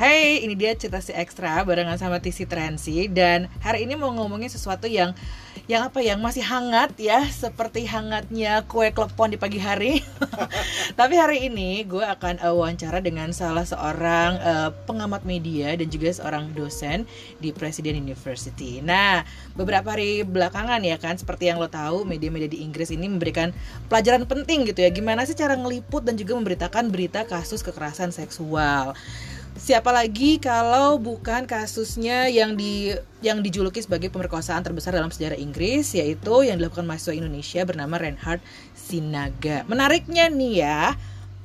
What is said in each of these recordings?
Hey, ini dia cerita si ekstra barengan sama Tisi Trensi dan hari ini mau ngomongin sesuatu yang yang apa yang masih hangat ya seperti hangatnya kue klepon di pagi hari. Tapi hari ini gue akan uh, wawancara dengan salah seorang uh, pengamat media dan juga seorang dosen di Presiden University. Nah, beberapa hari belakangan ya kan seperti yang lo tahu media-media di Inggris ini memberikan pelajaran penting gitu ya gimana sih cara ngeliput dan juga memberitakan berita kasus kekerasan seksual siapa lagi kalau bukan kasusnya yang di yang dijuluki sebagai pemerkosaan terbesar dalam sejarah Inggris yaitu yang dilakukan mahasiswa Indonesia bernama Reinhard Sinaga. Menariknya nih ya,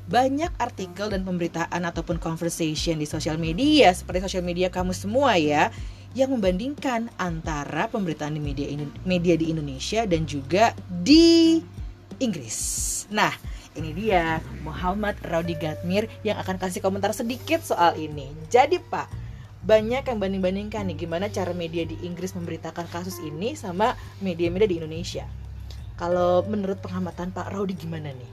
banyak artikel dan pemberitaan ataupun conversation di sosial media seperti sosial media kamu semua ya yang membandingkan antara pemberitaan di media media di Indonesia dan juga di Inggris. Nah, ini dia Muhammad Raudi Gatmir yang akan kasih komentar sedikit soal ini. Jadi Pak, banyak yang banding-bandingkan nih gimana cara media di Inggris memberitakan kasus ini sama media-media di Indonesia. Kalau menurut pengamatan Pak Raudi gimana nih?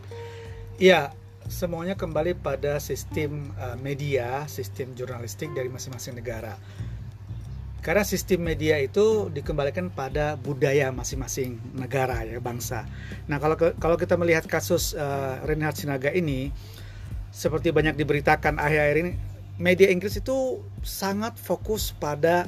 Iya, semuanya kembali pada sistem uh, media, sistem jurnalistik dari masing-masing negara karena sistem media itu dikembalikan pada budaya masing-masing negara ya bangsa. Nah kalau ke, kalau kita melihat kasus uh, Reinhard Sinaga ini seperti banyak diberitakan akhir-akhir ini media Inggris itu sangat fokus pada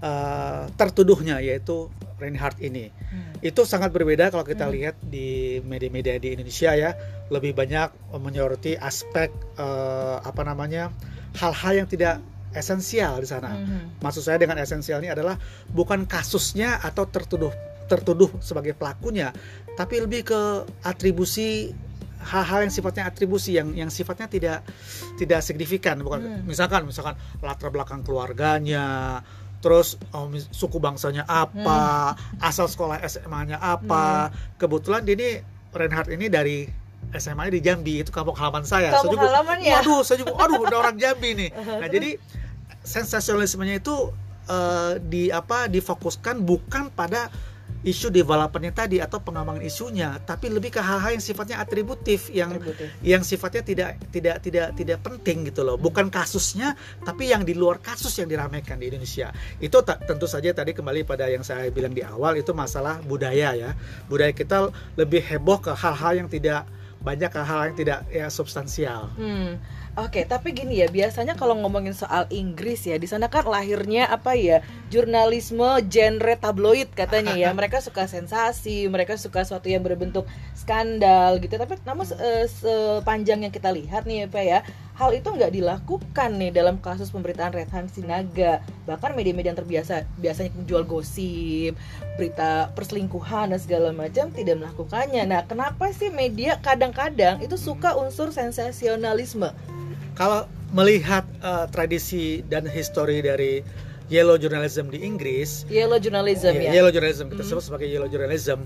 uh, tertuduhnya yaitu Reinhard ini. Hmm. Itu sangat berbeda kalau kita hmm. lihat di media-media di Indonesia ya lebih banyak menyoroti aspek uh, apa namanya hal-hal yang tidak esensial di sana. Mm-hmm. Maksud saya dengan esensial ini adalah bukan kasusnya atau tertuduh tertuduh sebagai pelakunya, tapi lebih ke atribusi hal-hal yang sifatnya atribusi yang yang sifatnya tidak tidak signifikan bukan hmm. misalkan misalkan latar belakang keluarganya terus oh, suku bangsanya apa hmm. asal sekolah SMA-nya apa hmm. kebetulan ini Reinhardt ini dari SMA di Jambi itu kampung halaman saya. Kampung saya juga, halaman ya. Waduh, saya juga, aduh, udah orang Jambi nih. Nah jadi sensasionalismenya itu uh, di apa difokuskan bukan pada isu developernya tadi atau pengembangan isunya, tapi lebih ke hal-hal yang sifatnya atributif yang atributif. yang sifatnya tidak tidak tidak tidak penting gitu loh. Bukan kasusnya, tapi yang di luar kasus yang diramaikan di Indonesia. Itu tentu saja tadi kembali pada yang saya bilang di awal itu masalah budaya ya. Budaya kita lebih heboh ke hal-hal yang tidak banyak hal-hal yang tidak ya substansial. Hmm Oke, okay, tapi gini ya, biasanya kalau ngomongin soal Inggris ya, di sana kan lahirnya apa ya, jurnalisme genre tabloid katanya ya. Mereka suka sensasi, mereka suka sesuatu yang berbentuk skandal gitu. Tapi namun uh, sepanjang yang kita lihat nih Pak ya, hal itu nggak dilakukan nih dalam kasus pemberitaan Red Hand Sinaga. Bahkan media-media yang terbiasa biasanya menjual gosip, berita perselingkuhan dan segala macam tidak melakukannya. Nah, kenapa sih media kadang-kadang itu suka unsur sensasionalisme? kalau melihat uh, tradisi dan histori dari yellow journalism di Inggris, yellow journalism ya, ya. Yellow journalism kita mm sebut sebagai yellow journalism.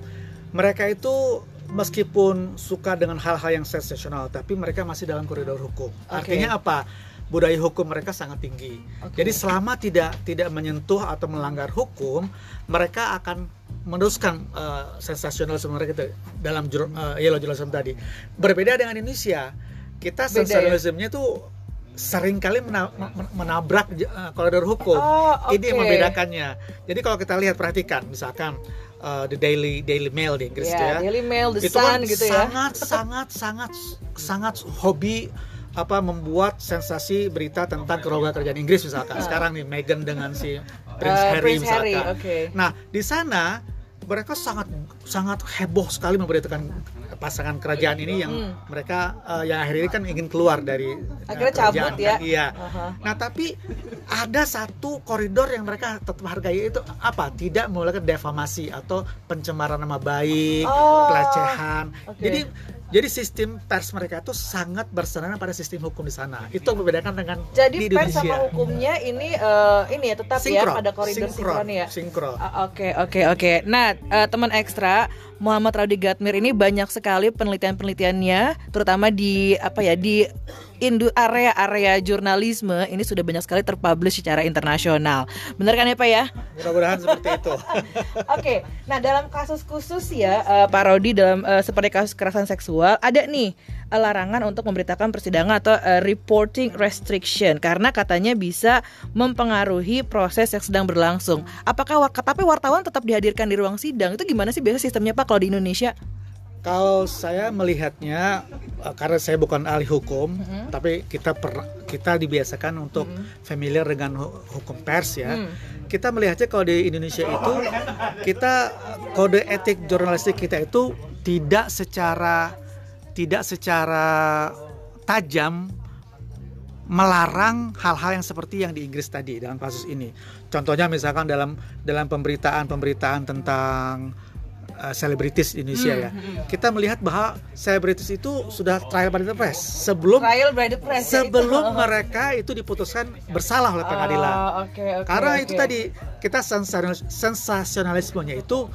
Mereka itu meskipun suka dengan hal-hal yang sensasional, tapi mereka masih dalam koridor hukum. Okay. Artinya apa? Budaya hukum mereka sangat tinggi. Okay. Jadi selama tidak tidak menyentuh atau melanggar hukum, mereka akan meneruskan uh, sensasionalisme mereka itu dalam uh, yellow journalism tadi. Berbeda dengan Indonesia kita sensasionalismenya ya? tuh sering kali menabrak uh, koridor hukum. Oh, okay. Ini yang membedakannya. Jadi kalau kita lihat perhatikan, misalkan uh, the Daily Daily Mail di Inggris yeah, ya, Daily Mail, The itu Sun kan gitu ya. Sangat sangat sangat sangat hobi apa membuat sensasi berita tentang keluarga kerajaan Inggris misalkan. Sekarang nih Meghan dengan si Prince uh, Harry Prince misalkan. Harry, okay. Nah di sana mereka sangat sangat heboh sekali memberitakan pasangan kerajaan ini yang hmm. mereka uh, yang akhir ini kan ingin keluar dari uh, akhirnya cabut ya kan? iya uh-huh. nah tapi ada satu koridor yang mereka tetap hargai itu apa tidak melakukan defamasi atau pencemaran nama baik oh. pelecehan okay. jadi jadi sistem pers mereka itu sangat bersenang pada sistem hukum di sana. Itu membedakan dengan Jadi di pers sama hukumnya ini uh, ini ya tetap sinkron, ya pada koridor sinkron, sinkron ya. Sinkron. Ah, oke oke oke. Nah uh, teman ekstra Muhammad Raudi Gatmir ini banyak sekali penelitian-penelitiannya, terutama di apa ya di indu area-area jurnalisme ini sudah banyak sekali terpublish secara internasional. Benar kan ya Pak ya? Mudah-mudahan seperti itu. Oke, nah dalam kasus khusus ya uh, Pak Rodi dalam uh, seperti kasus kekerasan seksual ada nih uh, larangan untuk memberitakan persidangan atau uh, reporting restriction karena katanya bisa mempengaruhi proses yang sedang berlangsung. Apakah tapi wartawan tetap dihadirkan di ruang sidang itu gimana sih biasa sistemnya Pak kalau di Indonesia? Kalau saya melihatnya uh, karena saya bukan ahli hukum, mm -hmm. tapi kita per, kita dibiasakan untuk mm -hmm. familiar dengan hukum pers ya. Mm. Kita melihatnya kalau di Indonesia itu kita kode etik jurnalistik kita itu tidak secara tidak secara tajam melarang hal-hal yang seperti yang di Inggris tadi dalam kasus ini. Contohnya misalkan dalam dalam pemberitaan-pemberitaan tentang selebritis uh, Indonesia hmm, ya. Hmm, hmm. Kita melihat bahwa selebritis itu sudah trial by the press sebelum trial by the press sebelum ya itu. mereka itu diputuskan bersalah oleh pengadilan. Oh, okay, okay, Karena okay. itu tadi kita sensasionalismenya itu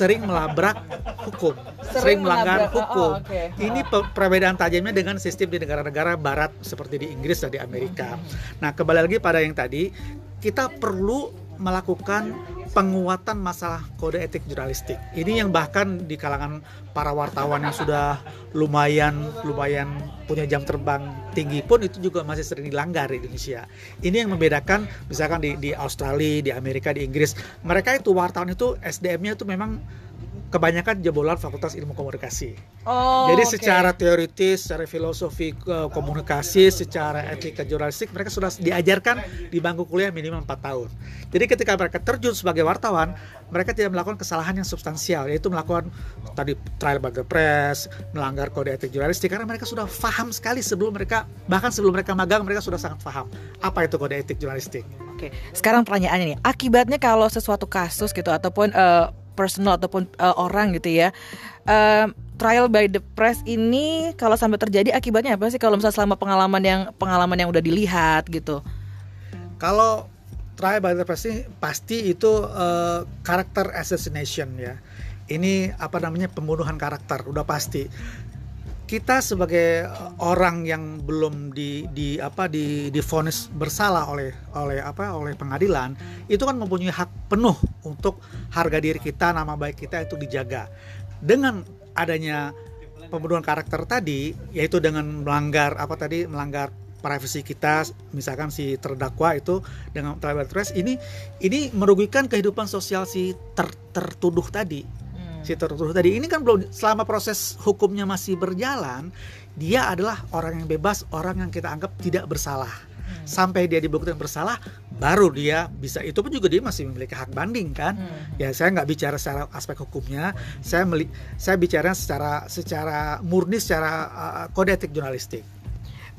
sering melabrak hukum, sering, sering melanggar melabrak, hukum. Oh, okay. Ini perbedaan tajamnya dengan sistem di negara-negara barat seperti di Inggris dan di Amerika. Hmm. Nah, kembali lagi pada yang tadi, kita perlu melakukan penguatan masalah kode etik jurnalistik. Ini yang bahkan di kalangan para wartawan yang sudah lumayan lumayan punya jam terbang tinggi pun itu juga masih sering dilanggar di Indonesia. Ini yang membedakan misalkan di di Australia, di Amerika, di Inggris, mereka itu wartawan itu SDM-nya itu memang kebanyakan jebolan Fakultas Ilmu Komunikasi. Oh, Jadi okay. secara teoritis, secara filosofi komunikasi, secara etika jurnalistik mereka sudah diajarkan di bangku kuliah minimal 4 tahun. Jadi ketika mereka terjun sebagai wartawan, mereka tidak melakukan kesalahan yang substansial, yaitu melakukan tadi trial by the press, melanggar kode etik jurnalistik karena mereka sudah paham sekali sebelum mereka bahkan sebelum mereka magang mereka sudah sangat paham apa itu kode etik jurnalistik. Oke, sekarang pertanyaannya nih, akibatnya kalau sesuatu kasus gitu ataupun uh, personal ataupun uh, orang gitu ya. Uh, trial by the press ini kalau sampai terjadi akibatnya apa sih kalau misalnya selama pengalaman yang pengalaman yang udah dilihat gitu? Kalau trial by the press ini pasti itu uh, karakter assassination ya. Ini apa namanya pembunuhan karakter udah pasti kita sebagai orang yang belum di, di apa di difonis bersalah oleh oleh apa oleh pengadilan itu kan mempunyai hak penuh untuk harga diri kita nama baik kita itu dijaga. Dengan adanya pembunuhan karakter tadi yaitu dengan melanggar apa tadi melanggar privasi kita misalkan si terdakwa itu dengan private trust ini ini merugikan kehidupan sosial si ter, tertuduh tadi si tertuduh tadi ini kan belum selama proses hukumnya masih berjalan dia adalah orang yang bebas orang yang kita anggap tidak bersalah hmm. sampai dia dibuktikan bersalah baru dia bisa itu pun juga dia masih memiliki hak banding kan hmm. ya saya nggak bicara secara aspek hukumnya saya meli, saya bicara secara secara murni secara uh, kode etik jurnalistik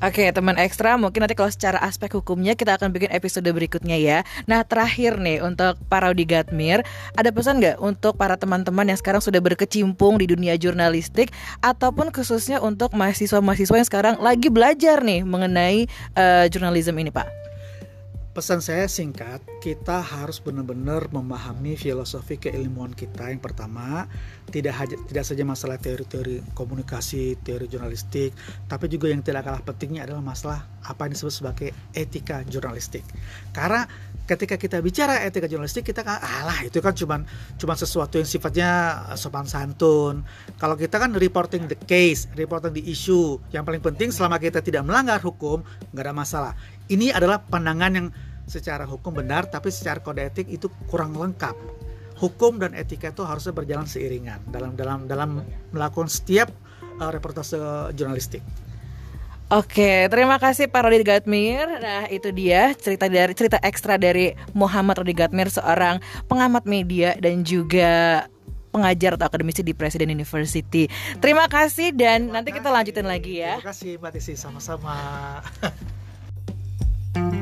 Oke teman ekstra mungkin nanti kalau secara aspek hukumnya kita akan bikin episode berikutnya ya. Nah terakhir nih untuk para Gatmir Ada pesan nggak untuk para teman-teman yang sekarang sudah berkecimpung di dunia jurnalistik Ataupun khususnya untuk mahasiswa-mahasiswa yang sekarang lagi belajar nih mengenai uh, jurnalisme ini Pak pesan saya singkat, kita harus benar-benar memahami filosofi keilmuan kita. Yang pertama, tidak haja, tidak saja masalah teori-teori komunikasi, teori jurnalistik, tapi juga yang tidak kalah pentingnya adalah masalah apa yang disebut sebagai etika jurnalistik. Karena ketika kita bicara etika jurnalistik kita kan alah itu kan cuman cuman sesuatu yang sifatnya sopan santun. Kalau kita kan reporting the case, reporting the issue. Yang paling penting selama kita tidak melanggar hukum, nggak ada masalah ini adalah pandangan yang secara hukum benar tapi secara kode etik itu kurang lengkap hukum dan etika itu harusnya berjalan seiringan dalam dalam dalam melakukan setiap uh, reportase jurnalistik. Oke, terima kasih Pak Rodi Gatmir. Nah, itu dia cerita dari cerita ekstra dari Muhammad Rodi Gatmir, seorang pengamat media dan juga pengajar atau akademisi di Presiden University. Terima kasih dan nanti kita lanjutin lagi ya. Terima kasih Mbak Desi, sama-sama.